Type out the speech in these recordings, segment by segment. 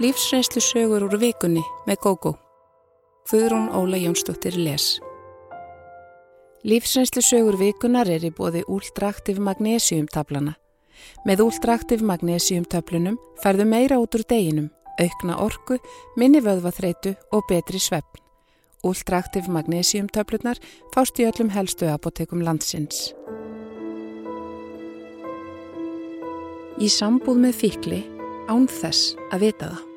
Lífsreynslu sögur úr vikunni með GóGó. Guðrún Óla Jónsdóttir les. Lífsreynslu sögur vikunar er í bóði úldraktiv magnésiumtablana. Með úldraktiv magnésiumtöflunum færðu meira út úr deginum, aukna orku, minni vöðvaþreitu og betri svefn. Úldraktiv magnésiumtöflunar fást í öllum helstu apotekum landsins. Í sambúð með fíkli án þess að vita það.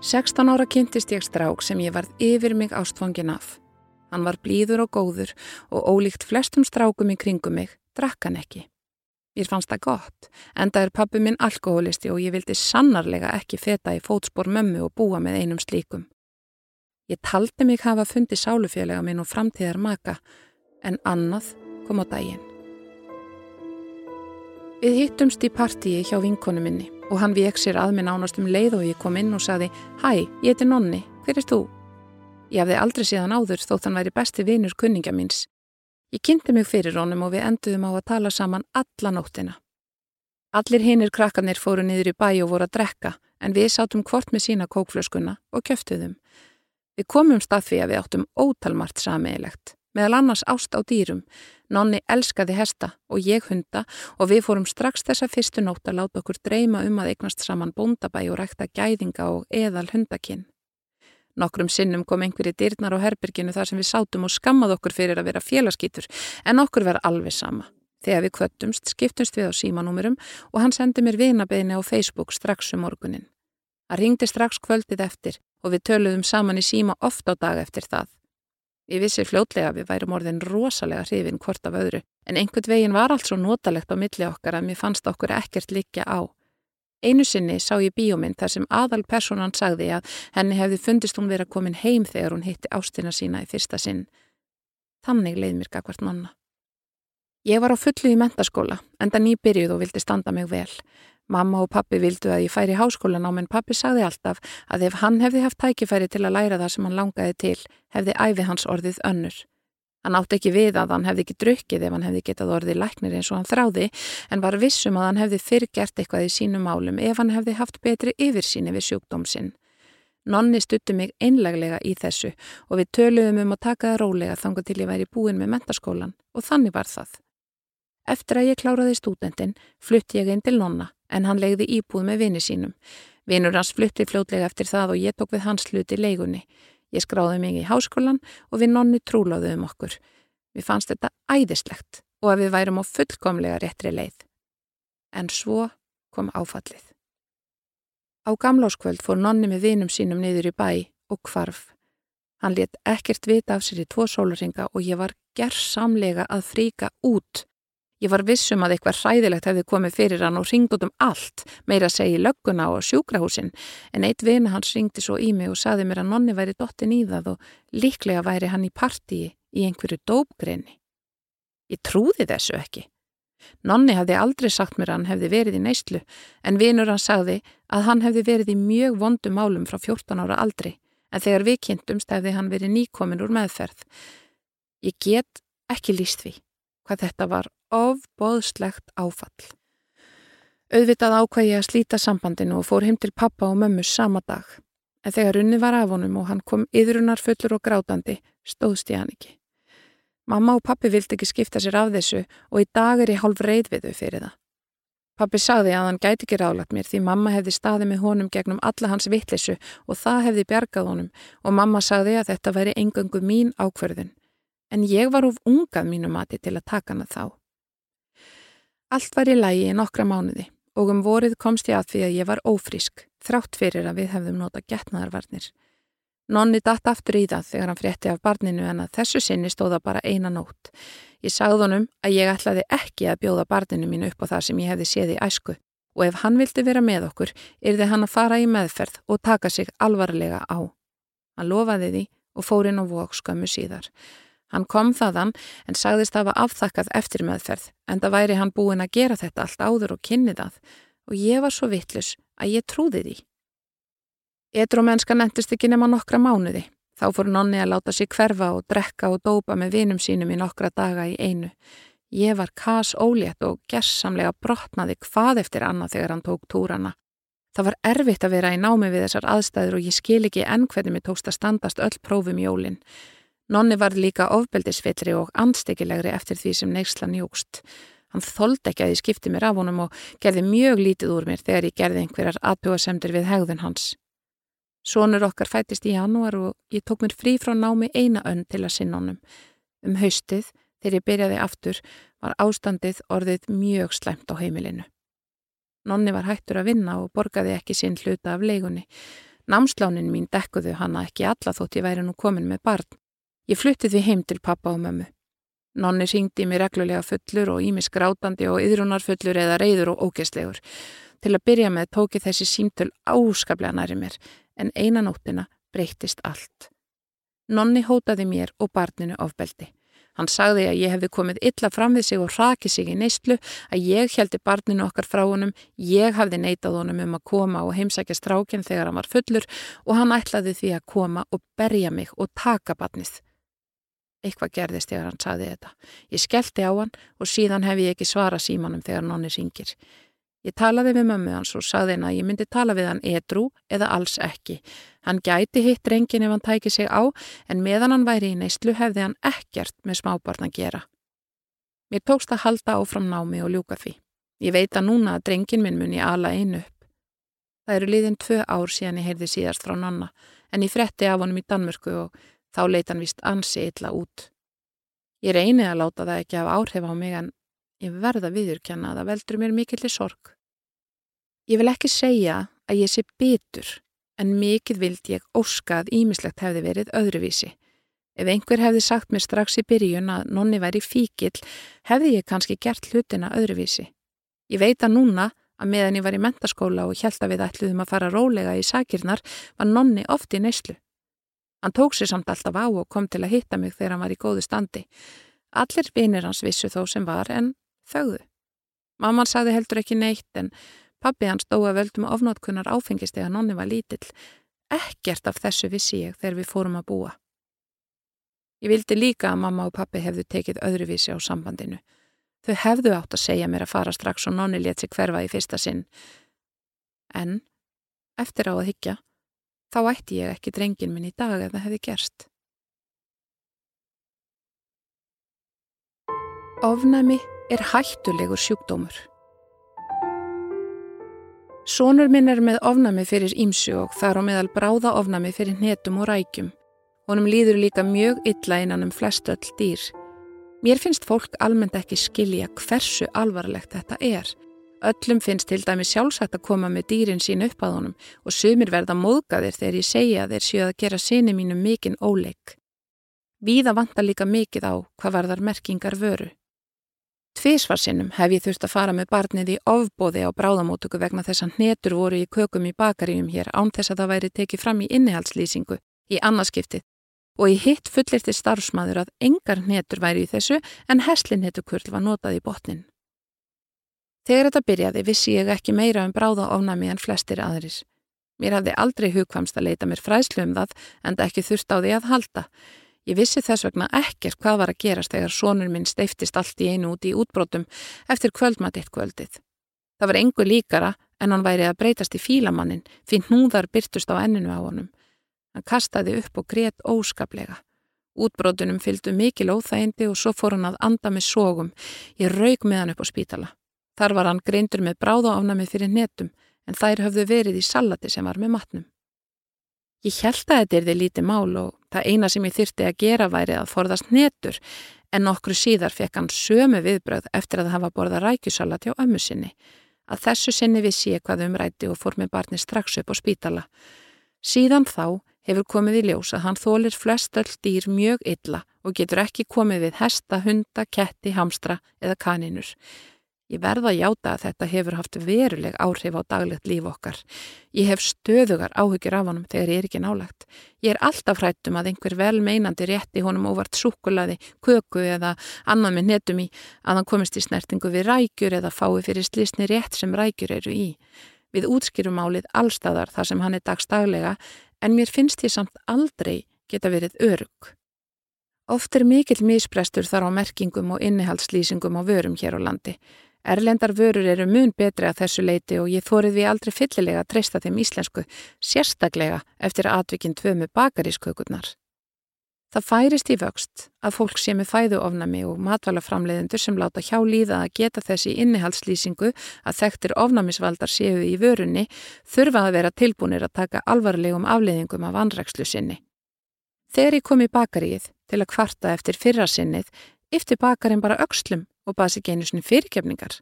16 ára kynntist ég strák sem ég varð yfir mig ástfangin af. Hann var blíður og góður og ólíkt flestum strákum í kringum mig, drakk hann ekki. Mér fannst það gott, enda er pappi minn alkoholisti og ég vildi sannarlega ekki feta í fótspor mömmu og búa með einum slíkum. Ég taldi mig hafa fundið sálufélaga minn og framtíðar maka, en annað kom á daginn. Við hittumst í partíi hjá vinkonu minni og hann vek sér að minn ánast um leið og ég kom inn og saði Hæ, ég heiti Nonni, hver er þú? Ég hafði aldrei síðan áður þótt hann væri besti vinur kunningja míns. Ég kynnti mig fyrir honum og við enduðum á að tala saman alla nóttina. Allir hinnir krakkarnir fóru niður í bæ og voru að drekka en við sátum hvort með sína kókflöskuna og kjöftuðum. Við komum stað því að við áttum ótalmart sameigilegt meðal annars ást á dýrum. Nonni elskaði hesta og ég hunda og við fórum strax þessa fyrstu nótt að láta okkur dreyma um að eignast saman bóndabæ og rækta gæðinga og eðal hundakinn. Nokkrum sinnum kom einhverji dyrnar á herbyrginu þar sem við sátum og skammað okkur fyrir að vera félagskýtur en okkur var alveg sama. Þegar við kvöttumst skiptumst við á símanúmurum og hann sendi mér vinabeginni á Facebook strax um morgunin. Hann ringdi strax kvöldið eftir og við töluðum saman í síma oft á dag eftir það. Ég vissi fljótlega við værum orðin rosalega hrifin hvort af öðru, en einhvern veginn var allt svo notalegt á milli okkar að mér fannst okkur ekkert líka á. Einu sinni sá ég bíómynd þar sem aðal personan sagði að henni hefði fundist hún verið að komin heim þegar hún hitti ástina sína í fyrsta sinn. Þannig leið mér gagvart nonna. Ég var á fullu í mentaskóla, enda nýbyrjuð og vildi standa mig vel. Mamma og pappi vildu að ég færi í háskólan á, menn pappi sagði alltaf að ef hann hefði haft tækifæri til að læra það sem hann langaði til, hefði æfi hans orðið önnur. Hann átti ekki við að hann hefði ekki drukkið ef hann hefði getað orðið læknir eins og hann þráði, en var vissum að hann hefði fyrrgert eitthvað í sínum málum ef hann hefði haft betri yfirsýni við sjúkdómsinn. Nonni stuttu mig einleglega í þessu og við töluðum um að taka það rólega þanga til ég væri búin með mentaskólan og þannig var það. Eftir að ég kláraði stúdendin flutti ég inn til nonna en hann legði íbúð með vini sínum. Vinur hans flutti fljótlega eftir það og ég tók við hans hluti leigunni. Ég skráði mig í háskólan og við nonni trúlaði um okkur. Við fannst þetta æðislegt og að við værum á fullkomlega réttri leið. En svo kom áfallið. Á gamláskvöld fór nonni með vinum sínum niður í bæ og kvarf. Hann let ekkert vita af sér í tvo sólaringa og ég var gerðsamlega að fríka út Ég var vissum að eitthvað hræðilegt hefði komið fyrir hann og ringd út um allt, meira segi lögguna og sjúkrahúsin, en eitt vina hans ringdi svo í mig og saði mér að nonni væri dottin í það og líklega væri hann í partíi í einhverju dópgreinni. Ég trúði þessu ekki. Nonni hafði aldrei sagt mér að hann hefði verið í neyslu, en vinur hann sagði að hann hefði verið í mjög vondum málum frá 14 ára aldri, en þegar við kynntumst hefði hann verið nýkomin úr meðferð. Ég get ekki líst því hvað þetta var ofbóðslegt áfall. Auðvitað ákvæði að slíta sambandinu og fór heim til pappa og mömmu sama dag. En þegar unni var af honum og hann kom yðrunar fullur og grátandi, stóðst ég hann ekki. Mamma og pappi vildi ekki skipta sér af þessu og í dag er ég hálf reyð við þau fyrir það. Pappi sagði að hann gæti ekki rálat mér því mamma hefði staðið með honum gegnum alla hans vittlisu og það hefði bjargað honum og mamma sagði að þetta væri engangu mín ákverðin. En ég var of ungað mínu mati til að taka hana þá. Allt var í lægi í nokkra mánuði og um vorið komst ég að því að ég var ófrísk, þrátt fyrir að við hefðum nota getnaðarvarnir. Nonni datt aftur í það þegar hann frétti af barninu en að þessu sinni stóða bara eina nótt. Ég sagði honum að ég ætlaði ekki að bjóða barninu mínu upp á það sem ég hefði séð í æsku og ef hann vildi vera með okkur, yrði hann að fara í meðferð og taka sig alvarlega á. Hann lofaði því og fór inn á vok skömmu síðar. Hann kom þaðan en sagðist hafa afþakkað eftir meðferð en það væri hann búin að gera þetta allt áður og kynni það og ég var svo vittlus að ég trúði því. Edrómennska nendist ekki nema nokkra mánuði. Þá fór nonni að láta sig hverfa og drekka og dópa með vinum sínum í nokkra daga í einu. Ég var kas ólétt og gerðsamlega brotnaði hvað eftir annað þegar hann tók túrana. Það var erfitt að vera í námi við þessar aðstæður og ég skil ekki enn hvernig mér tókst að standast öll prófum jólinn. Nonni var líka ofbeldisfyllri og anstekkilegri eftir því sem neykslan jógst. Hann þóldi ekki að ég skipti mér af honum og gerði mjög lítið úr mér þegar ég gerði einhverjar aðbjóðasemdir við hegðun hans. Sónur okkar fættist í janúar og ég tók mér frí frá námi eina önn til að sinna honum. Um haustið, þegar ég byrjaði aftur, var ástandið orðið mjög slæmt á heimilinu. Nonni var hættur að vinna og borgaði ekki sinn hluta af leigunni. Námslánin mín dekkuðu hana ekki alla þótt ég væri nú komin með barn. Ég flutti því heim til pappa og mömmu. Nonni syngdi mér reglulega fullur og ímis grátandi og yðrunarfullur eða reyður og ógæslegur. Til að byrja með tóki þessi símtöl áskaplega næri mér en eina nóttina breytist allt. Nonni hótaði mér og barninu ofbeldi. Hann sagði að ég hefði komið illa fram við sig og rakið sig í neistlu, að ég heldi barninu okkar frá honum, ég hafði neitað honum um að koma og heimsækja strákinn þegar hann var fullur og hann ætlaði því að koma og berja mig og taka barnið. Eitthvað gerðist þegar hann sagði þetta. Ég skellti á hann og síðan hef ég ekki svara símanum þegar nonni syngir. Ég talaði við mömmu hans og sagði henn að ég myndi tala við hann edru eða alls ekki. Hann gæti hitt reyngin ef hann tæki sig á en meðan hann væri í neistlu hefði hann ekkert með smábarn að gera. Mér tókst að halda áfram námi og ljúka því. Ég veit að núna að drengin minn muni ala einu upp. Það eru liðin tvö ár síðan ég heyrði síðast frá nonna en ég fretti af honum í Danmörku og þá leita hann vist ansi illa út. Ég reyni að láta það ekki af áhrif á mig en ég verða viðurkenna að það veldur mér mikillir sorg. Ég vil ekki segja að ég sé bitur en mikið vild ég óskað ímislegt hefði verið öðruvísi. Ef einhver hefði sagt mér strax í byrjun að nonni væri fíkil hefði ég kannski gert hlutina öðruvísi. Ég veit að núna að meðan ég var í mentaskóla og að við ætluðum að fara rólega í sakirnar var nonni oft í neyslu. Hann tók sér samt alltaf á og kom til að hitta mig þegar hann var í góðu standi. Allir vinir hans vissu þó sem var en þauðu. Mamman saði heldur ekki neitt en Pappi hans dói að völdum ofnótkunnar áfengist eða nonni var lítill. Ekkert af þessu vissi ég þegar við fórum að búa. Ég vildi líka að mamma og pappi hefðu tekið öðruvísi á sambandinu. Þau hefðu átt að segja mér að fara strax og nonni létt sig hverfa í fyrsta sinn. En, eftir á að higgja, þá ætti ég ekki drengin minn í dag ef það hefði gerst. Ofnæmi er hættulegur sjúkdómur. Sónur minn er með ofnami fyrir ímsu og þar á meðal bráða ofnami fyrir netum og rækjum. Honum líður líka mjög illa innan um flest öll dýr. Mér finnst fólk almennt ekki skilja hversu alvarlegt þetta er. Öllum finnst til dæmi sjálfsagt að koma með dýrin sín upp að honum og sumir verða móðgæðir þegar ég segja þeir séu að gera sinni mínu mikinn óleik. Víða vantar líka mikið á hvað varðar merkingar vöru. Tvísvarsinnum hef ég þurft að fara með barnið í ofbóði á bráðamótöku vegna þess að hnetur voru í kökum í bakaríum hér án þess að það væri tekið fram í innihaldslýsingu í annarskiptið og í hitt fullirti starfsmæður að engar hnetur væri í þessu en heslinhetukurl var notað í botnin. Þegar þetta byrjaði vissi ég ekki meira um bráðaofnami en flestir aðris. Mér hafði aldrei hugkvamst að leita mér fræslu um það en það ekki þurft á því að halda. Ég vissi þess vegna ekkert hvað var að gerast þegar sonur minn steiftist allt í einu út í útbrótum eftir kvöldmatitt kvöldið. Það var engu líkara en hann væri að breytast í fílamannin fyrir hnúðar byrtust á enninu á honum. Hann kastaði upp og grétt óskaplega. Útbrótunum fylgdu mikil óþægindi og svo fór hann að anda með sógum. Ég raug með hann upp á spítala. Þar var hann greindur með bráðaofnami fyrir netum en þær höfðu verið í salati sem var með matnum. Ég held að þetta er því lítið mál og það eina sem ég þyrti að gera væri að forðast netur en nokkru síðar fekk hann sömu viðbröð eftir að hafa borða rækjusalat hjá ömmu sinni. Að þessu sinni vissi ég hvað umrætti og fór með barni strax upp á spítala. Síðan þá hefur komið í ljós að hann þólir flest öll dýr mjög illa og getur ekki komið við hesta, hunda, ketti, hamstra eða kaninur. Ég verða að játa að þetta hefur haft veruleg áhrif á daglegt líf okkar. Ég hef stöðugar áhugir af honum þegar ég er ekki nálagt. Ég er alltaf hrættum að einhver vel meinandi rétti honum óvart súkulaði, köku eða annað með netum í að hann komist í snertingu við rækjur eða fái fyrir slísni rétt sem rækjur eru í. Við útskýrum álið allstæðar þar sem hann er dagstaglega en mér finnst ég samt aldrei geta verið örug. Oft er mikill misprestur þar á merkingum og innihaldslýsingum á vörum hér á landi Erlendar vörur eru mun betri að þessu leiti og ég þórið við aldrei fyllilega að treysta þeim íslensku, sérstaklega eftir atvikinn tvö með bakarískökurnar. Það færist í vöxt að fólk sé með fæðuofnami og matvælaframleiðendur sem láta hjá líða að geta þessi innihaldslýsingu að þekktir ofnamisvaldar séu í vörunni þurfa að vera tilbúinir að taka alvarlegum afleiðingum af anrækslu sinni. Þegar ég kom í bakaríið til að kvarta eftir fyrra sinnið, yfti bakarinn bara aukslum og basi ekki einu svona fyrirkjöfningar.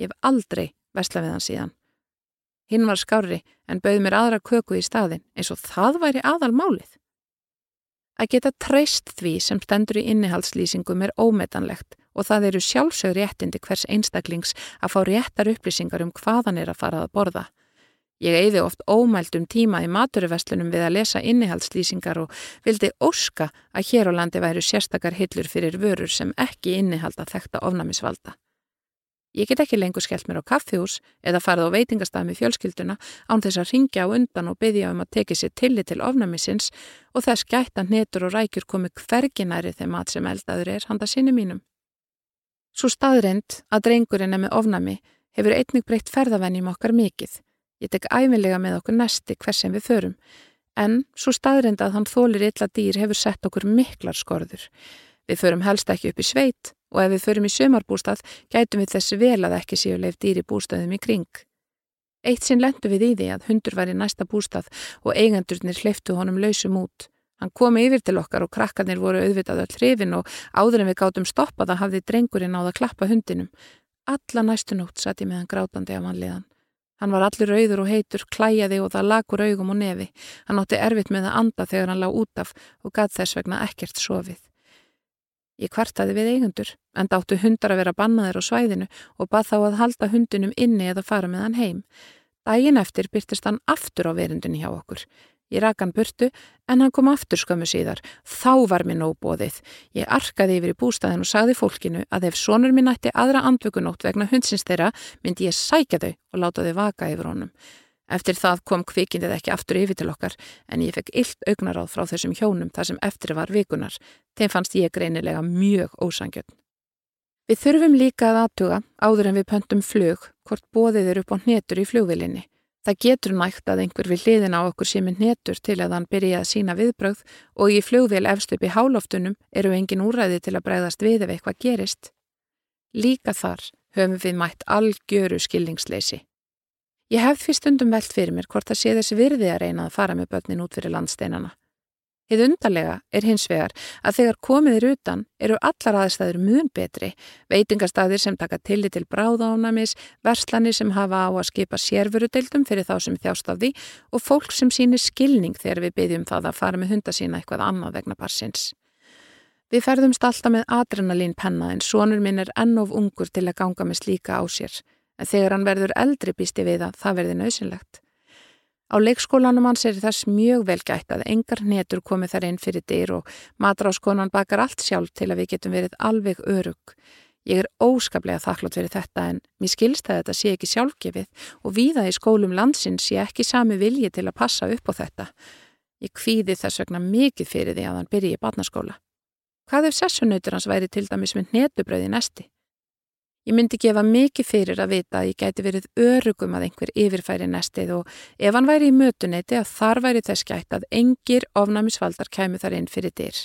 Ég hef aldrei vesla við hann síðan. Hinn var skári en bauð mér aðra köku í staðin eins og það væri aðal málið. Að geta treyst því sem stendur í innihaldslýsingum er ómetanlegt og það eru sjálfsögur réttindi hvers einstaklings að fá réttar upplýsingar um hvaðan er að fara að borða. Ég eigði oft ómældum tíma í maturverslunum við að lesa innihaldslýsingar og vildi óska að hér á landi væru sérstakar hillur fyrir vörur sem ekki innihalda þekta ofnamisvalda. Ég get ekki lengur skellt mér á kaffihús eða farið á veitingastað með fjölskylduna án þess að ringja á undan og byggja um að teki sér tillit til ofnamisins og þess gætt að netur og rækjur komi hverginæri þegar mat sem eldaður er handa sinni mínum. Svo staðrind að drengurinn er með ofnami hefur einnig breytt ferðavennjum okkar mikið. Ég tek æfinlega með okkur næsti hvers sem við förum. En svo staðrind að hann þólir illa dýr hefur sett okkur miklar skorður. Við förum helst ekki upp í sveit og ef við förum í sömarbústað gætum við þessi vel að ekki séu leif dýri bústaðum í kring. Eitt sinn lendu við í því að hundur var í næsta bústað og eigendurnir hliftu honum lausum út. Hann kom yfir til okkar og krakkarnir voru auðvitað öll hrifin og áður en við gátum stoppaða hafði drengurinn áða að klappa hundinum. Alla næstu nótt satt ég með hann grátandi af mannliðan. Hann var allir auður og heitur, klæjaði og það lagur augum og nefi. Hann átti erfitt með að anda þegar hann lág út af og gatt þess vegna ekkert sofið. Ég kvartaði við eigundur, en dáttu hundar að vera bannaðir á svæðinu og bað þá að halda hundinum inni eða fara með hann heim. Dægin eftir byrtist hann aftur á verundinni hjá okkur. Ég rak hann burtu, en hann kom aftur skömmu síðar. Þá var mér nóbóðið. Ég arkaði yfir í bústæðin og sagði fólkinu að ef sonur minn ætti aðra andvökunótt vegna hundsins þeirra, myndi ég sækja þau og láta þau vaka yfir honum. Eftir það kom kvikindið ekki aftur yfir til okkar en ég fekk illt augnaráð frá þessum hjónum þar sem eftir var vikunar. Þeim fannst ég greinilega mjög ósangjöld. Við þurfum líka að aðtuga áður en við pöntum flug hvort bóðið er upp á hnetur í flugvilinni. Það getur nægt að einhver við hliðin á okkur sé með hnetur til að hann byrja að sína viðbröð og í flugvil efst upp í hálóftunum eru engin úræði til að bregðast við ef eitthvað gerist. Líka þar höfum við mætt algjöru skilningsleysi. Ég hef því stundum velt fyrir mér hvort það sé þessi virði að reyna að fara með börnin út fyrir landsteinana. Þið undarlega er hins vegar að þegar komið er utan eru allar aðstæður mjög betri, veitingastæðir sem taka tilli til bráðánamis, verslanir sem hafa á að skipa sérfurudeildum fyrir þá sem þjást af því og fólk sem sínir skilning þegar við byggjum það að fara með hunda sína eitthvað annað vegna parsins. Við ferðumst alltaf með adrenalín penna en sonur minn er ennof ungur til að ganga með slíka á sér en þegar hann verður eldri býsti við að það verði nöðsynlegt. Á leikskólanum hans er þess mjög vel gætt að engar netur komið þar inn fyrir dyr og matráskonan bakar allt sjálf til að við getum verið alveg örug. Ég er óskaplega þakklátt fyrir þetta en mér skilst að þetta sé ekki sjálfgefið og víða í skólum landsins sé ekki sami vilji til að passa upp á þetta. Ég kvíði þess vegna mikið fyrir því að hann byrji í batnaskóla. Hvað ef sessunautur hans væri til dæmis með netubröði næsti? Ég myndi gefa mikið fyrir að vita að ég gæti verið örugum að einhver yfirfæri nestið og ef hann væri í mötuneyti að þar væri þess gætt að engir ofnæmisvaldar kæmu þar inn fyrir dyr.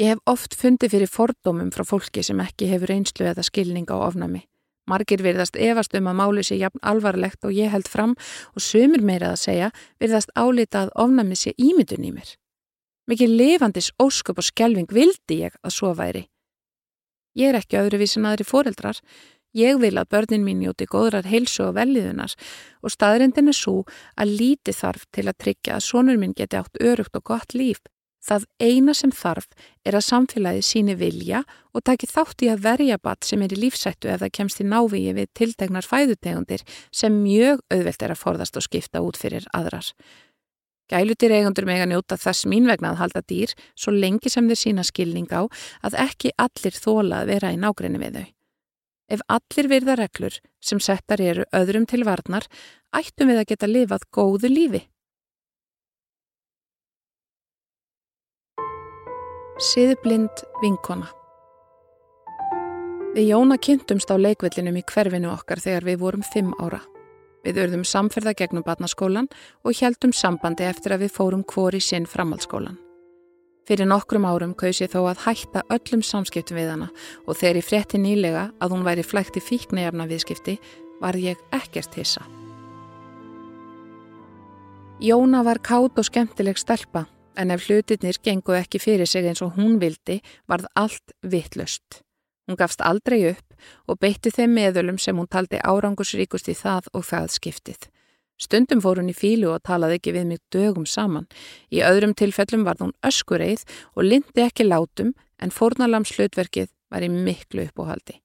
Ég hef oft fundið fyrir fordómum frá fólki sem ekki hefur einslu eða skilning á ofnæmi. Margir virðast efast um að máli sé jafn alvarlegt og ég held fram og sömur meira að segja virðast álita að ofnæmi sé ímyndun í mér. Mikið lifandis ósköp og skjelving vildi ég að svo væri. Ég er ekki öðruvísin aðri fóreldrar. Ég vil að börnin mín njóti góðrar heilsu og velliðunar og staðrindin er svo að líti þarf til að tryggja að sonur minn geti átt örugt og gott líf. Það eina sem þarf er að samfélagi síni vilja og taki þátt í að verja batt sem er í lífsættu ef það kemst í návíi við tiltegnar fæðutegundir sem mjög auðvelt er að forðast og skipta út fyrir aðrar. Gælutir eigundur meg að njóta þess mín vegna að halda dýr svo lengi sem þeir sína skilning á að ekki allir þóla að vera í nágrinni við þau. Ef allir virða reglur sem settar eru öðrum til varnar, ættum við að geta lifað góðu lífi. Siðblind vinkona Við Jóna kynntumst á leikvellinum í hverfinu okkar þegar við vorum fimm ára. Við örðum samferða gegnum barnaskólan og heldum sambandi eftir að við fórum hvori sinn framhaldsskólan. Fyrir nokkrum árum kaus ég þó að hætta öllum samskiptum við hana og þegar ég frétti nýlega að hún væri flækti fíknæjafna viðskipti var ég ekkert hissa. Jóna var kátt og skemmtileg stelpa en ef hlutirnir gengu ekki fyrir sig eins og hún vildi varð allt vittlust. Hún gafst aldrei upp og beitti þeim meðölum sem hún taldi árangusríkust í það og það skiptið. Stundum fór hún í fílu og talaði ekki við mig dögum saman. Í öðrum tilfellum var hún öskureið og lindi ekki látum en fórnalams hlutverkið var í miklu uppóhaldi.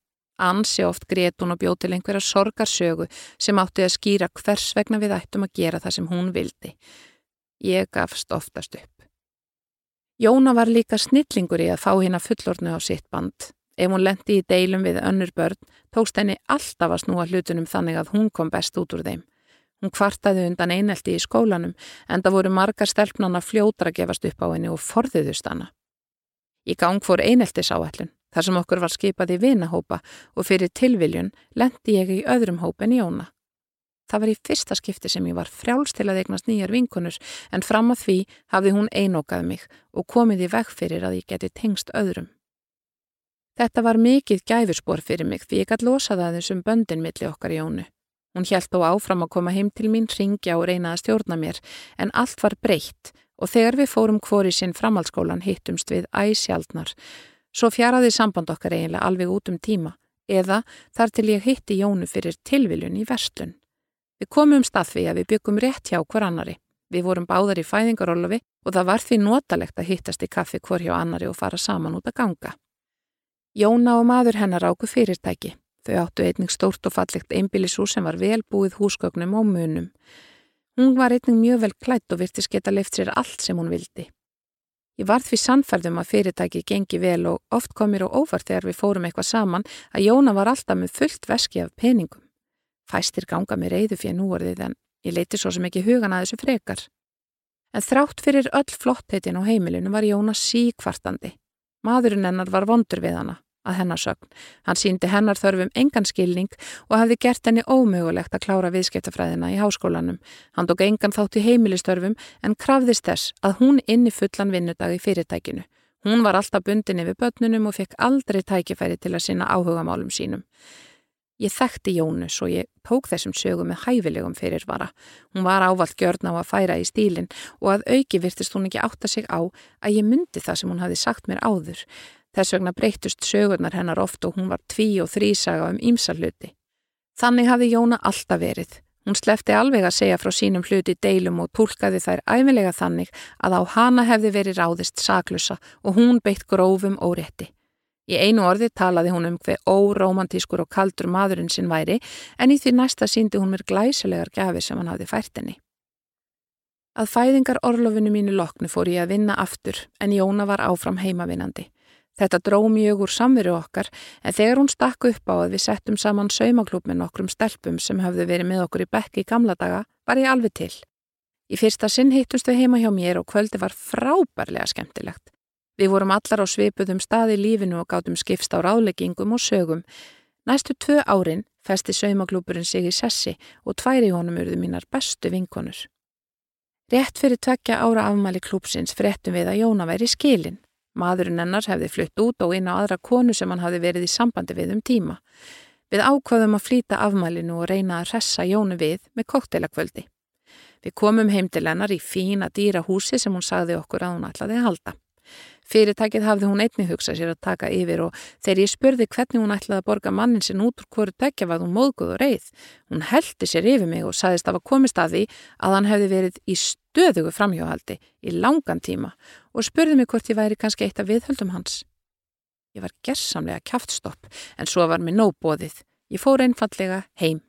Ansi oft greit hún og bjóð til einhverja sorgarsögu sem átti að skýra hvers vegna við ættum að gera það sem hún vildi. Ég gafst oftast upp. Jóna var líka snillingur í að fá hérna fullornu á sitt band Ef hún lendi í deilum við önnur börn, tókst henni alltaf að snúa hlutunum þannig að hún kom best út úr þeim. Hún kvartaði undan einelti í skólanum en það voru margar stelpnana fljótra gefast upp á henni og forðuðust hana. Í gang fór eineltis áallun, þar sem okkur var skipað í vinahópa og fyrir tilviljun lendi ég í öðrum hópen í óna. Það var í fyrsta skipti sem ég var frjáls til að eignast nýjar vinkunur en fram að því hafði hún einókað mig og komið í veg fyrir að ég geti tengst öðrum. Þetta var mikið gæfurspor fyrir mig því ég gæti losaði að þessum böndin milli okkar í ónu. Hún hjælt þó áfram að koma heim til mín, ringja og reyna að stjórna mér, en allt var breytt og þegar við fórum hvori sinn framhaldsskólan hittumst við æsjaldnar. Svo fjaraði samband okkar eiginlega alveg út um tíma, eða þar til ég hitti Jónu fyrir tilviljun í verslun. Við komum stað því að við byggum rétt hjá hver annari. Við vorum báðar í fæðingarólofi og það var því notalegt að hittast í kaffi hver hjá annari og fara saman út að ganga. Jóna og maður hennar áku fyrirtæki. Þau áttu einning stórt og fallegt einbílisús sem var velbúið húsgögnum og munum. Hún var einning mjög vel klætt og virtist geta leift sér allt sem hún vildi. Ég var því sannferðum að fyrirtæki gengi vel og oft kom mér á óvart þegar við fórum eitthvað saman að Jóna var alltaf með fullt veski af peningum. Fæstir ganga með reyðu fyrir núorðið en ég leiti svo sem ekki hugan að þessu frekar. En þrátt fyrir öll flottheitin á heimilinu var Jóna síkvartandi. Maðurinn hennar var vondur við hana að hennar sögn. Hann síndi hennar þörfum engan skilning og hafði gert henni ómögulegt að klára viðskiptafræðina í háskólanum. Hann tók engan þátt í heimilistörfum en krafðist þess að hún inni fullan vinnudag í fyrirtækinu. Hún var alltaf bundin yfir börnunum og fekk aldrei tækifæri til að sinna áhugamálum sínum. Ég þekkti Jónus og ég tók þessum sögum með hæfilegum fyrirvara. Hún var ávalt gjörn á að færa í stílinn og að auki virtist hún ekki átta sig á að ég myndi það sem hún hafi sagt mér áður. Þess vegna breytust sögurnar hennar oft og hún var tví og þrísaga um ímsarluti. Þannig hafi Jóna alltaf verið. Hún slefti alveg að segja frá sínum hluti deilum og tólkaði þær æfilega þannig að á hana hefði verið ráðist saklusa og hún beitt grófum órétti. Í einu orði talaði hún um hver óromantískur og kaldur maðurinn sinn væri en í því næsta síndi hún mér glæsilegar gafir sem hann hafði fært henni. Að fæðingar orlofinu mínu loknu fór ég að vinna aftur en Jóna var áfram heimavinnandi. Þetta dró mjög úr samveru okkar en þegar hún stakk upp á að við settum saman saumaklúp með nokkrum stelpum sem hafðu verið með okkur í bekki í gamla daga var ég alveg til. Í fyrsta sinn hittumst við heima hjá mér og kvöldi var frábærlega skemmtilegt. Við vorum allar á svipuðum staði lífinu og gátum skipst á ráleggingum og sögum. Næstu tvö árin festi saumaklúpurinn sig í sessi og tværi honum urðu mínar bestu vinkonur. Rétt fyrir tvekja ára afmæli klúpsins frettum við að Jóna væri skilin. Maðurinn ennars hefði flutt út og inn á aðra konu sem hann hafði verið í sambandi við um tíma. Við ákvaðum að flýta afmælinu og reyna að ressa Jónu við með koktelakvöldi. Við komum heim til hennar í fína dýra húsi sem hún sagði okkur að hún ætlaði að halda. Fyrirtækið hafði hún einni hugsað sér að taka yfir og þegar ég spurði hvernig hún ætlaði að borga mannin sinn út úr hverju tekja var hún móðguð og reið. Hún heldi sér yfir mig og saðist að var komist að því að hann hefði verið í stöðugu framhjóhaldi í langan tíma og spurði mig hvort ég væri kannski eitt af viðhöldum hans. Ég var gerðsamlega kæftstopp en svo var mér nóbóðið. Ég fór einfallega heim.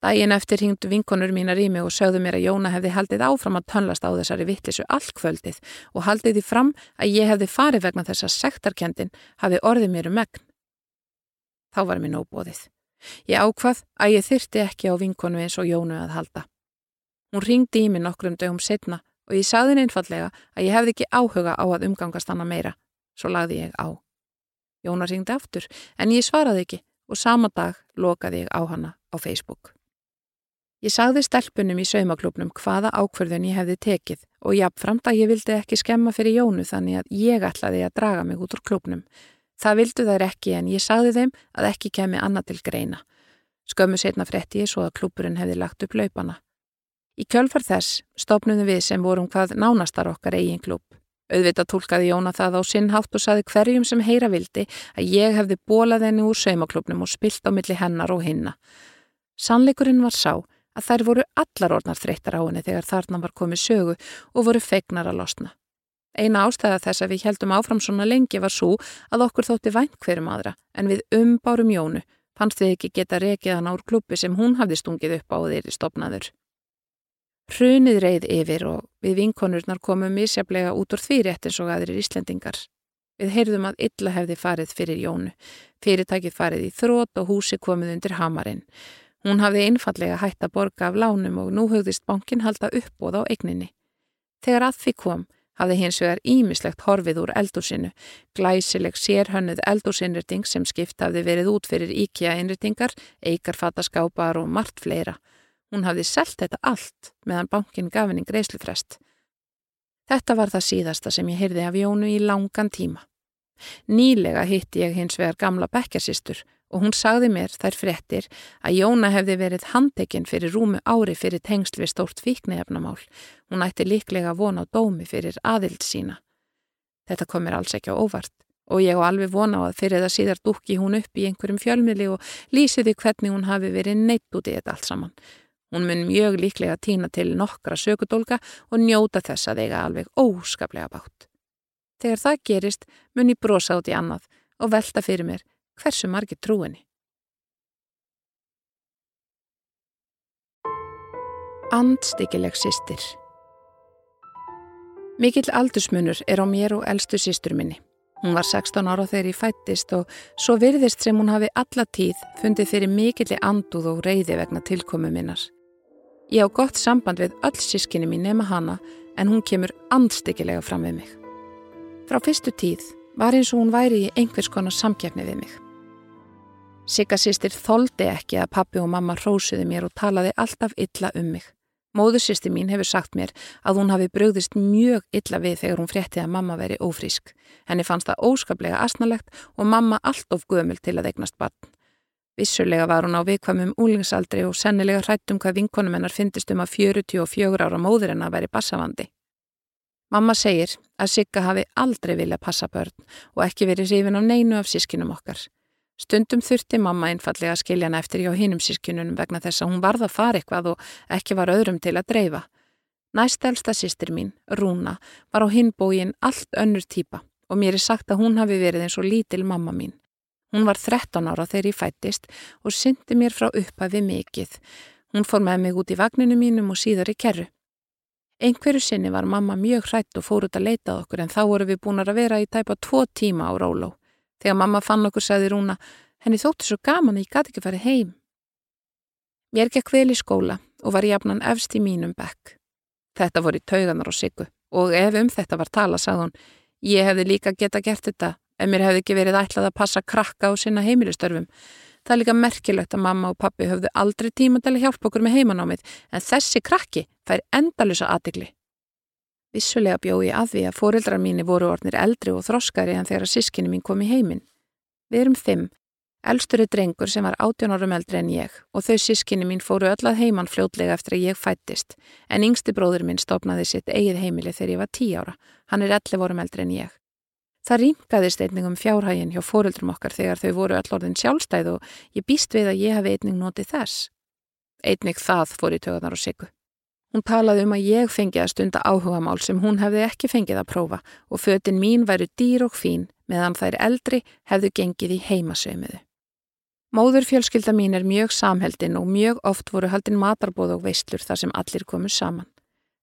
Dægin eftir hingdu vinkonur mínar í mig og sögðu mér að Jóna hefði haldið áfram að tönlast á þessari vittlisu allkvöldið og haldið því fram að ég hefði farið vegna þess að sektarkendin hafi orðið mér um megn. Þá var mér nóbóðið. Ég ákvað að ég þyrti ekki á vinkonu eins og Jónu að halda. Hún ringdi í mig nokkrum dögum setna og ég sagði einfallega að ég hefði ekki áhuga á að umgangast hana meira. Svo lagði ég á. Jóna ringdi aftur, en ég svaraði ekki og sama dag lokaði ég á hana á Facebook. Ég sagði stelpunum í saumaklubnum hvaða ákverðun ég hefði tekið og jáfnframt að ég vildi ekki skemma fyrir Jónu þannig að ég ætlaði að draga mig út úr klubnum. Það vildu þær ekki en ég sagði þeim að ekki kemi annað til greina. Skömmu setna frétti ég svo að klúpurinn hefði lagt upp laupana. Í kjölfar þess stopnum við sem vorum hvað nánastar okkar eigin klúp. Auðvitað tólkaði Jóna það á sinnhátt og saði hverjum sem heyra vildi að ég hefði bólað henni úr saumaklubnum og spilt á milli hennar og hinna. Sannleikurinn var sá að þær voru allar orðnar þreyttar á henni þegar þarna var komið sögu og voru feignar að losna. Eina ástæða þess að við heldum áfram svona lengi var svo að okkur þótti vænt hverjum aðra en við umbárum Jónu fannst við ekki geta rekið hann ár klubbi sem hún hafði stungið upp á þeirri stopnaður. Hrunið reið yfir og við vinkonurnar komum misjaflega út úr því rétt eins og aðrir Íslendingar. Við heyrðum að illa hefði farið fyrir Jónu. Fyrirtækið farið í þrótt og húsi komið undir hamarinn. Hún hafði einfallega hætt að borga af lánum og nú höfðist bankin halda uppbóð á eigninni. Þegar að því kom, hafði hins vegar ímislegt horfið úr eldúsinu, glæsileg sérhönnuð eldúsinnrytting sem skipt hafði verið út fyrir íkja-innryttingar, eikarfataskápar og margt fleira. Hún hafði selgt þetta allt meðan bankin gaf henni greiðslufrest. Þetta var það síðasta sem ég heyrði af Jónu í langan tíma. Nýlega hitti ég hins vegar gamla bekkarsistur og hún sagði mér þær frettir að Jóna hefði verið handekinn fyrir rúmu ári fyrir tengsl við stórt fíknefnamál. Hún ætti líklega vona á dómi fyrir aðild sína. Þetta kom mér alls ekki á óvart og ég á alveg vona á að fyrir það síðar dúkki hún upp í einhverjum fjölmili og lýsiði hvernig hún hafi verið neitt út í þetta allt saman. Hún mun mjög líklega týna til nokkra sökudólka og njóta þess að eiga alveg óskaplega bátt. Þegar það gerist mun ég brosa út í annað og velta fyrir mér hversu margi trúinni. Andstikileg sýstir Mikill aldursmunur er á mér og eldstu sýstur minni. Hún var 16 ára þegar ég fættist og svo virðist sem hún hafi alla tíð fundið fyrir mikilli anduð og reyði vegna tilkomu minnar. Ég á gott samband við öll sískinni mín nema hana en hún kemur andstyggilega fram við mig. Frá fyrstu tíð var eins og hún væri í einhvers konar samkjafni við mig. Sigga sýstir þóldi ekki að pappi og mamma rósuði mér og talaði alltaf illa um mig. Móðursýsti mín hefur sagt mér að hún hafi bröðist mjög illa við þegar hún frétti að mamma veri ófrísk. Henni fannst það óskaplega asnalegt og mamma allt of gömul til að eignast barn. Vissulega var hún á vikvamum úlingsaldri og sennilega hrættum hvað vinkonum hennar fyndist um að 44 ára móður hennar væri bassavandi. Mamma segir að Sigga hafi aldrei viljað passa börn og ekki verið hrifin á neinu af sískinum okkar. Stundum þurfti mamma einfallega að skilja hana eftir hjá hinum sískinunum vegna þess að hún varða að fara eitthvað og ekki var öðrum til að dreifa. Næstelsta sýstir mín, Rúna, var á hinbógin allt önnur týpa og mér er sagt að hún hafi verið eins og lítil mamma mín. Hún var 13 ára þegar ég fættist og syndi mér frá upphafi mikið. Hún fór með mig út í vagninu mínum og síðar í kerru. Einhverju sinni var mamma mjög hrætt og fór út að leita okkur en þá voru við búin að vera í tæpa tvo tíma á Róló. Þegar mamma fann okkur sagði Rúna, henni þóttu svo gaman að ég gæti ekki farið heim. Mér gekk vel í skóla og var jafnan efst í mínum bekk. Þetta voru í tauganar og siggu og ef um þetta var tala sagði hún, ég hefði líka geta gert þetta en mér hefði ekki verið ætlað að passa krakka á sinna heimilistörfum. Það er líka merkilegt að mamma og pappi höfðu aldrei tíma til að hjálpa okkur með heimanámið en þessi krakki fær endalusa aðtikli. Vissulega bjóð ég að því að fóreldrar mínu voru orðnir eldri og þroskari en þegar sískinni mín kom í heiminn. Við erum fimm, eldstur er drengur sem var 18 árum eldri en ég og þau sískinni mín fóru öll að heimann fljótlega eftir að ég fættist en yngsti bróður minn stopnaði sitt eigið heimili þegar ég var 10 ára. Hann er 11 árum eldri en ég. Það rýmkaðist einning um fjárhægin hjá fóreldrum okkar þegar þau voru allorðin sjálfstæð og ég býst við að ég hafi einning notið þess. Einnig það fór í tögunar og siggu. Hún talaði um að ég fengi að stunda áhugamál sem hún hefði ekki fengið að prófa og fötin mín væru dýr og fín meðan þær eldri hefðu gengið í heimasaumiðu. Móður fjölskylda mín er mjög samheldin og mjög oft voru haldin matarbóð og veistlur þar sem allir komu saman.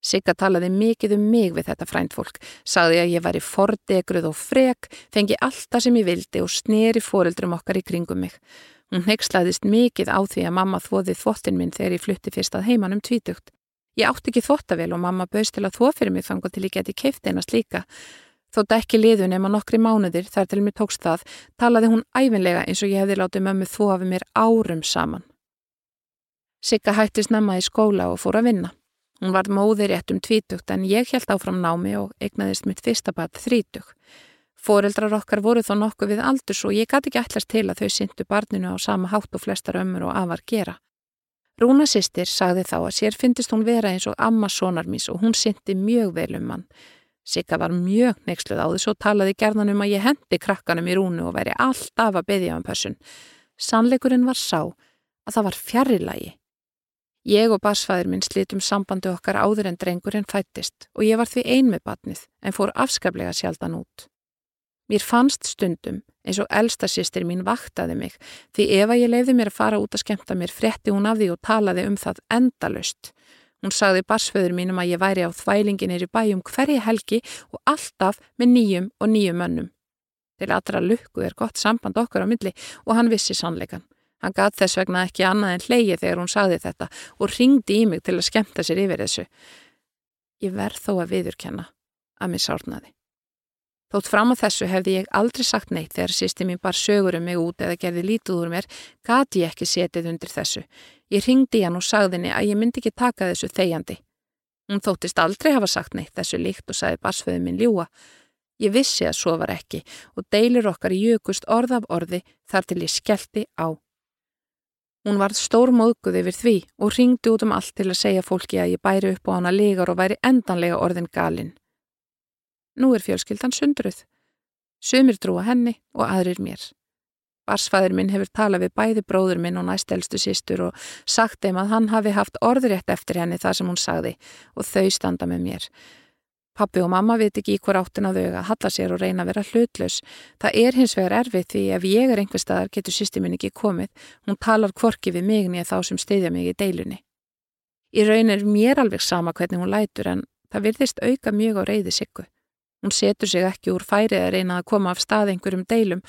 Sigga talaði mikið um mig við þetta fræntfólk, sagði að ég væri fordegruð og frek, fengi alltaf sem ég vildi og sneri fóreldrum okkar í kringum mig. Hún heikslaðist mikið á því að mamma þvoði þvottin minn þegar ég flutti fyrst að heimann um tvítugt. Ég átti ekki þvottavel og mamma bauðst til að þvó fyrir mig þangu til ég geti keift einast líka. Þótt ekki liðu nema nokkri mánuðir þar til mér tókst það, talaði hún æfinlega eins og ég hefði látið mömmu þó af mér árum saman. Sigga hættist nefna í skóla og fór að vinna. Hún var móðir rétt um tvítugt en ég held áfram námi og egnaðist mitt fyrsta bat þrítug. Fóreldrar okkar voru þó nokkuð við aldurs og ég gæti ekki ætlast til að þau syndu barninu á sama hátt og flestar ömmur og afar gera. Rúna sýstir sagði þá að sér fyndist hún vera eins og amma sonarmís og hún syndi mjög vel um hann. Sigga var mjög neyksluð á þess og talaði gerðan um að ég hendi krakkanum í rúnu og væri alltaf að byggja um person. Sannleikurinn var sá að það var fjarrilagi. Ég og barsfæður minn slítum sambandi okkar áður en drengurinn fættist og ég var því ein með batnið en fór afskaplega sjaldan út. Mér fannst stundum eins og elsta sýstir mín vaktaði mig því ef að ég leiði mér að fara út að skemta mér fretti hún af því og talaði um það endalust. Hún sagði barsföður mínum að ég væri á þvælinginir í bæjum hverji helgi og alltaf með nýjum og nýjum önnum. Til allra lukku er gott samband okkar á myndli og hann vissi sannleikan. Hann gaf þess vegna ekki annað en hleyið þegar hún sagði þetta og ringdi í mig til að skemta sér yfir þessu. Ég verð þó að viðurkenna að mér sárnaði. Þótt fram á þessu hefði ég aldrei sagt neitt þegar sýsti mín bar sögur um mig út eða gerði lítið úr mér, gati ég ekki setið undir þessu. Ég ringdi hann og sagðinni að ég myndi ekki taka þessu þegjandi. Hún þóttist aldrei hafa sagt neitt þessu líkt og sagði barsföðu minn ljúa. Ég vissi að svo var ekki og deilur okkar jökust orð af orði þar til ég skellti á. Hún varð stór móðguð yfir því og ringdi út um allt til að segja fólki að ég bæri upp á hana legar og væri endanlega orðin galinn. Nú er fjölskyldan sundruð. Sumir trúa henni og aðrir mér. Barsfæður minn hefur talað við bæði bróður minn og næstelstu sístur og sagt þeim að hann hafi haft orðrétt eftir henni það sem hún sagði og þau standa með mér. Pappi og mamma veit ekki í hver áttin að að halla sér og reyna að vera hlutlaus. Það er hins vegar erfið því ef ég er einhver staðar getur sýsti minn ekki komið. Hún talar kvorki við mig nýja þá sem steyðja mig í deilunni. Í raun er mér alveg sama hvernig hún lætur en það virðist auka mjög á reyði siggu. Hún setur sig ekki úr færið að reyna að koma af stað einhverjum deilum.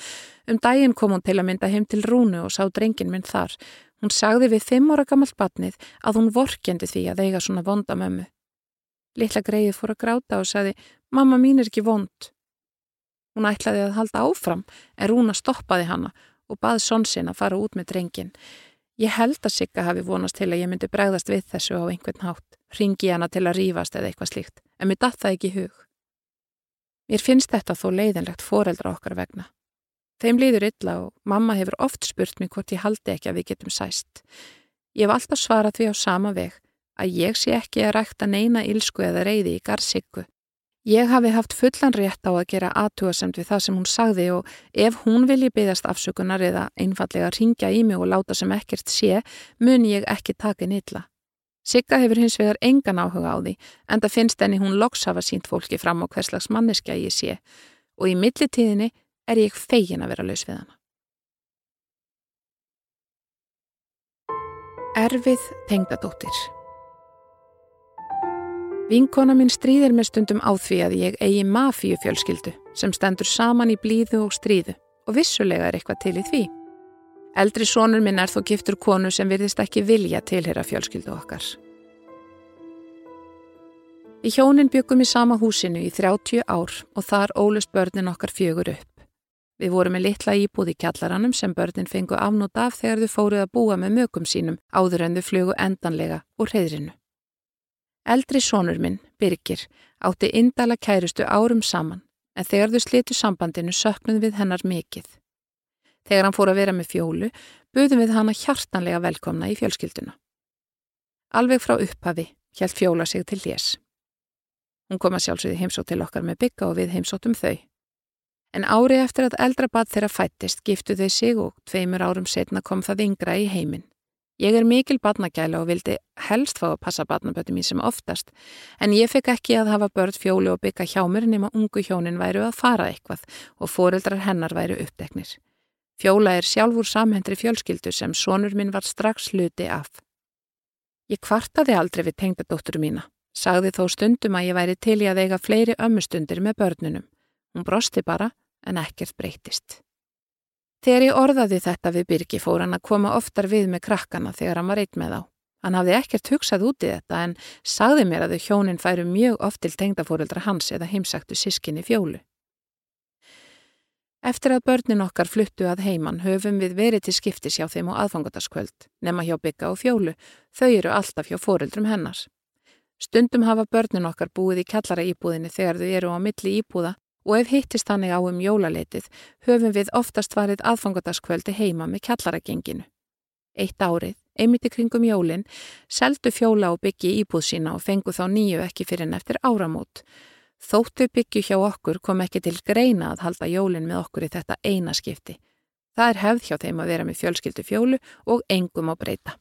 Um daginn kom hún til að mynda heim til Rúnu og sá drengin minn þar. Hún sagði við fimm ára gammalt batnið að hún vorkendi því að eiga svona vonda mömmu. Littla greið fór að gráta og sagði, mamma mín er ekki vond. Hún ætlaði að halda áfram en Rúna stoppaði hana og baði sonsin að fara út með drengin. Ég held að Sigga hafi vonast til að ég myndi bregðast við þessu á einhvern hátt, ringi hana til að rýfast eða eitthvað slíkt, en mér datt það ekki hug. Mér finnst þetta þó leiðinlegt foreldra okkar vegna. Þeim líður illa og mamma hefur oft spurt mér hvort ég haldi ekki að við getum sæst. Ég hef alltaf svarað því á sama veg að ég sé ekki að rækta neina ílsku eða reyði í garðsíku. Ég hafi haft fullan rétt á að gera aðtúasemt við það sem hún sagði og ef hún vilji byggast afsökunar eða einfallega ringja í mig og láta sem ekkert sé, mun ég ekki taka nýlla. Sigga hefur hins vegar engan áhuga á því en það finnst enni hún loks hafa sínt fólki fram á hverslags manneskja ég sé og í millitíðinni er ég fegin að vera laus við hana. Erfið tengdadóttir Vinkona minn stríðir með stundum á því að ég eigi mafíu fjölskyldu sem stendur saman í blíðu og stríðu og vissulega er eitthvað til í því. Eldri sónur minn er þó giftur konu sem virðist ekki vilja tilhera fjölskyldu okkar. Í hjónin byggum í sama húsinu í 30 ár og þar ólust börnin okkar fjögur upp. Við vorum með litla íbúð í kjallaranum sem börnin fengu afnót af þegar þau fóruð að búa með mögum sínum áður en þau flugu endanlega úr reyðrinu. Eldri sónur minn, Birgir, átti indala kærustu árum saman en þegar þau slitu sambandinu söknuð við hennar mikill. Þegar hann fór að vera með fjólu, buðum við hana hjartanlega velkomna í fjölskylduna. Alveg frá upphafi hjælt fjóla sig til lés. Hún kom að sjálfsögði heimsótt til okkar með bygga og við heimsóttum þau. En ári eftir að eldra bad þeirra fættist giftu þau sig og tveimur árum setna kom það yngra í heiminn. Ég er mikil badnagæla og vildi helst fá að passa badnabötu mín sem oftast, en ég fekk ekki að hafa börn fjóli og bygga hjá mér nema ungu hjónin væru að fara eitthvað og foreldrar hennar væru uppdeknir. Fjóla er sjálfur samhendri fjölskyldu sem sonur minn var strax hluti af. Ég kvartaði aldrei við tengdadóttur mína, sagði þó stundum að ég væri til í að eiga fleiri ömmustundir með börnunum. Hún brosti bara en ekkert breytist. Þegar ég orðaði þetta við Birgi fór hann að koma oftar við með krakkana þegar hann var eitt með þá. Hann hafði ekkert hugsað út í þetta en sagði mér að þau hjónin færu mjög oft til tengdafóreldra hans eða heimsæktu sískinni fjólu. Eftir að börnin okkar fluttu að heiman höfum við verið til skiptis hjá þeim á aðfangataskvöld, nema hjá bygga og fjólu. Þau eru alltaf hjá fóreldrum hennar. Stundum hafa börnin okkar búið í kallara íbúðinni þegar þau eru á milli íbúða og ef hittist hannig á um jólaleitið höfum við oftast varið aðfangataskvöldi heima með kallaragenginu. Eitt árið, einmitt í kringum jólinn, seldu fjóla og byggi íbúð sína og fengu þá nýju ekki fyrir en eftir áramót. Þóttu byggju hjá okkur kom ekki til greina að halda jólinn með okkur í þetta eina skipti. Það er hefð hjá þeim að vera með fjölskyldu fjólu og engum á breyta.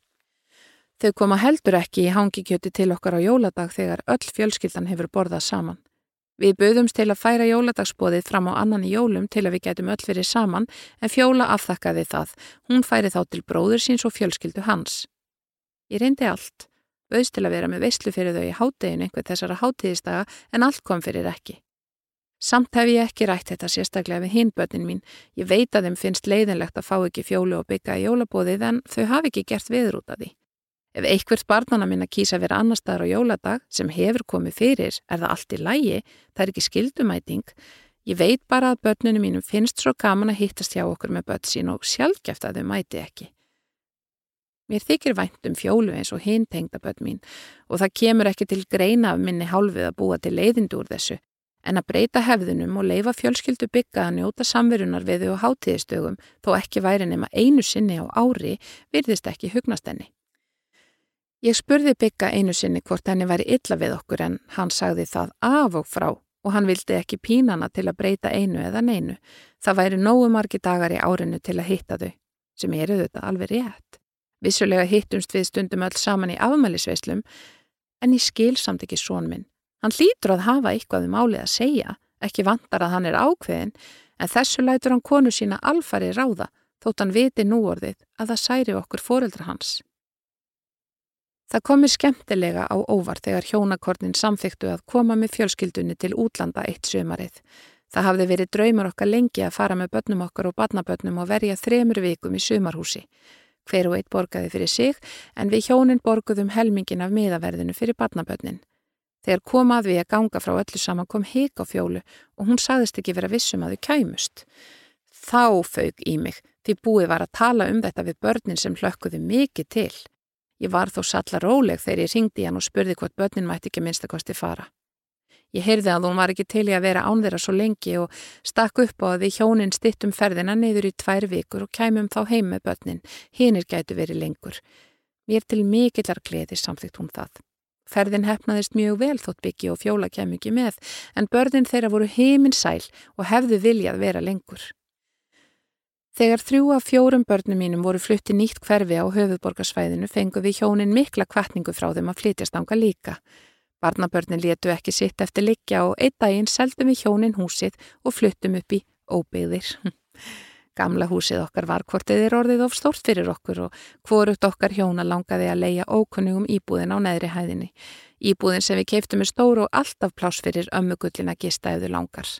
Þau koma heldur ekki í hangikjöti til okkar á jóladag þegar öll fjölskyldan hefur borðað saman. Við böðumst til að færa jóladagsbóðið fram á annan í jólum til að við getum öll verið saman en fjóla afþakkaði það. Hún færi þá til bróður síns og fjölskyldu hans. Ég reyndi allt. Böðst til að vera með veislu fyrir þau í háttegin einhver þessara háttegistaga en allt kom fyrir ekki. Samt hef ég ekki rætt þetta sérstaklega við hinbötnin mín. Ég veit að þeim finnst leiðinlegt að fá ekki fjólu og bygga í jólabóðið en þau hafi ekki gert viður út af því. Ef einhvert barnana minna kýsa vera annar staðar á jóladag sem hefur komið fyrir er það allt í lægi, það er ekki skildumæting. Ég veit bara að börnunum mínum finnst svo gaman að hittast hjá okkur með börn sín og sjálfgeft að þau mæti ekki. Mér þykir vænt um fjólu eins og hinn tengda börn mín og það kemur ekki til greina af minni hálfið að búa til leiðindu úr þessu en að breyta hefðunum og leifa fjölskyldu bygga að njóta samverunar við þau á hátíðistögum þó ekki væri nema einu sinni á ári virðist ekki hugnast henni. Ég spurði bygga einu sinni hvort henni væri illa við okkur en hann sagði það af og frá og hann vildi ekki pínana til að breyta einu eða neinu. Það væri nógu margi dagar í árinu til að hitta þau, sem eru þetta alveg rétt. Vissulega hittumst við stundum öll saman í afmælisveislum, en ég skil samt ekki són minn. Hann hlýtur að hafa eitthvað um álið að segja, ekki vantar að hann er ákveðin, en þessu lætur hann konu sína alfari ráða, þótt hann viti núorðið að það særi okkur foreldra hans. Það komir skemmtilega á óvart þegar hjónakornin samþyktu að koma með fjölskyldunni til útlanda eitt sömarið. Það hafði verið draumar okkar lengi að fara með börnum okkar og barnabörnum og verja þremur vikum í sömarhúsi. Hver og eitt borgaði fyrir sig en við hjónin borguðum helmingin af miðaverðinu fyrir barnabönnin. Þegar kom að við að ganga frá öllu saman kom hik á fjólu og hún saðist ekki vera vissum að þau kæmust. Þá fauk í mig því búið var að tala um þetta við börnin sem hlökkuði mikið til. Ég var þó salla róleg þegar ég ringdi hann og spurði hvort börnin mætti ekki minnstakosti fara. Ég heyrði að hún var ekki til í að vera án þeirra svo lengi og stakk upp á að við hjónin stittum ferðina neyður í tvær vikur og kæmum þá heim með börnin, hinnir gætu verið lengur. Mér til mikillar gleði samþygt hún það. Ferðin hefnaðist mjög vel þótt byggi og fjóla kem ekki með, en börnin þeirra voru heiminn sæl og hefðu viljað vera lengur. Þegar þrjú af fjórum börnum mínum voru flutti nýtt hverfi á höfuborgarsvæðinu fengu við hjónin mikla kvartningu frá þeim að flytjast ánga líka. Barnabörnin letu ekki sitt eftir liggja og einn daginn seldum við hjónin húsið og fluttum upp í óbyggðir. Gamla húsið okkar var hvort eðir orðið of stórt fyrir okkur og hvorugt okkar hjóna langaði að leia ókunnugum íbúðin á neðri hæðinni. Íbúðin sem við keiftum er stór og alltaf pláss fyrir ömmugullin að gista eða langar.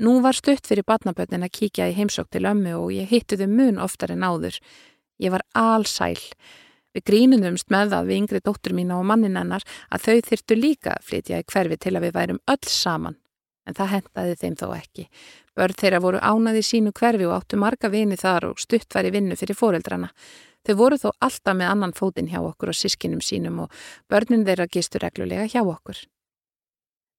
Nú var stutt fyrir barnabörnin að kíkja í heimsók til ömmu og ég hittu þau mun oftar en áður. Ég var allsæl. Við grínumumst með það við yngri dóttur mína og mannin hennar að þau þyrtu líka að flytja í hverfi til að við værum öll saman. En það hendaði þeim þó ekki. Börn þeirra voru ánaði sínu hverfi og áttu marga vini þar og stutt var í vinnu fyrir foreldrana. Þau voru þó alltaf með annan fótinn hjá okkur og sískinum sínum og börnin þeirra gistur reglulega hjá okkur.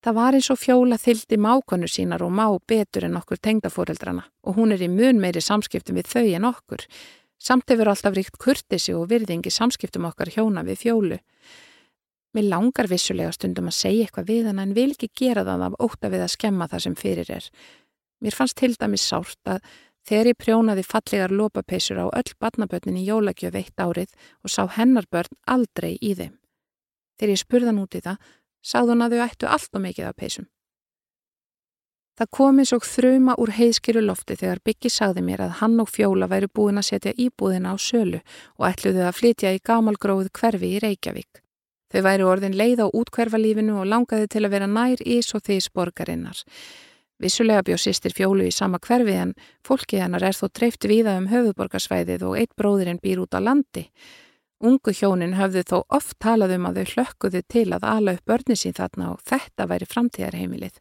Það var eins og fjóla þyldi mákonu sínar og má betur en okkur tengdaforeldrana og hún er í mun meiri samskiptum við þau en okkur. Samt hefur alltaf ríkt kurtisi og virðingi samskiptum okkar hjóna við fjólu. Mér langar vissulega stundum að segja eitthvað við hann en vil ekki gera það af óta við að skemma það sem fyrir er. Mér fannst til dæmis sárt að þegar ég prjónaði fallegar lópapeisur á öll barnabörnin í jólagjöf eitt árið og sá hennar börn aldrei í þeim. Þegar ég spurðan út í það, sáðun að þau ættu allt og mikið af peisum. Það kom eins og þruma úr heiðskiru lofti þegar Byggi sagði mér að hann og Fjóla væri búin að setja íbúðina á sölu og ætluðu að flytja í gamalgróð hverfi í Reykjavík. Þau væri orðin leið á útkverfalífinu og langaði til að vera nær ís og þís borgarinnar. Vissulega bjóð sýstir Fjólu í sama hverfi en fólkið hennar er þó treyft viða um höfuborgarsvæðið og eitt bróðirinn býr út á landi. Ungu hjónin höfðu þó oft talað um að þau hlökkuðu til að ala upp börni sín þarna og þetta væri framtíðarheimilið.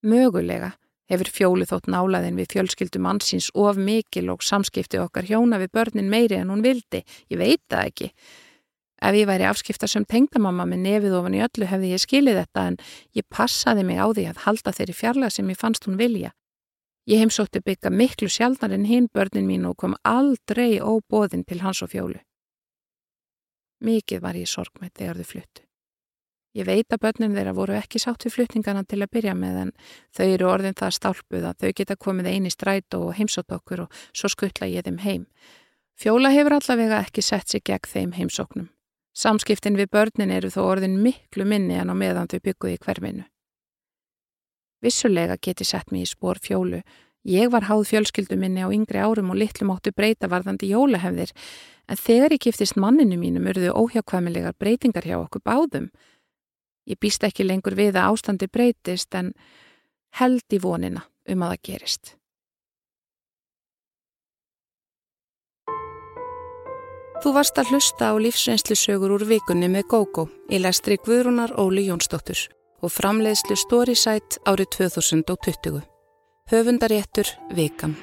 Mögulega hefur fjólu þótt nálaðin við fjölskyldu mannsins of mikil og samskipti okkar hjóna við börnin meiri en hún vildi. Ég veit það ekki. Ef ég væri afskipta sem tengdamamma með nefið ofan í öllu hefði ég skilið þetta en ég passaði mig á því að halda þeirri fjarlag sem ég fannst hún vilja. Ég heimsótti bygga miklu sjálfnar en hinn börnin mín og kom aldrei óbóðin til hans og fjólu. Mikið var ég sorg með þegar þau fluttu. Ég veit að börnin þeirra voru ekki sátt við flutningarna til að byrja með en þau eru orðin það stálpuð að þau geta komið eini stræt og heimsótt okkur og svo skuttla ég þeim heim. Fjóla hefur allavega ekki sett sig gegn þeim heimsóknum. Samskiptin við börnin eru þó orðin miklu minni en á meðan þau bygguði hverfinu. Vissulega geti sett mér í spór fjólu. Ég var háð fjölskyldu minni á yngri árum og litlu máttu breyta varðandi jólahefðir en þegar ég giftist manninu mínum urðu óhjákvæmilegar breytingar hjá okkur báðum. Ég býst ekki lengur við að ástandi breytist en held í vonina um að það gerist. Þú varst að hlusta á lífsreynslusögur úr vikunni með GóGó í lestri Guðrúnar Óli Jónsdóttur og framleiðslu Storysight árið 2020. Höfundaréttur Vikan.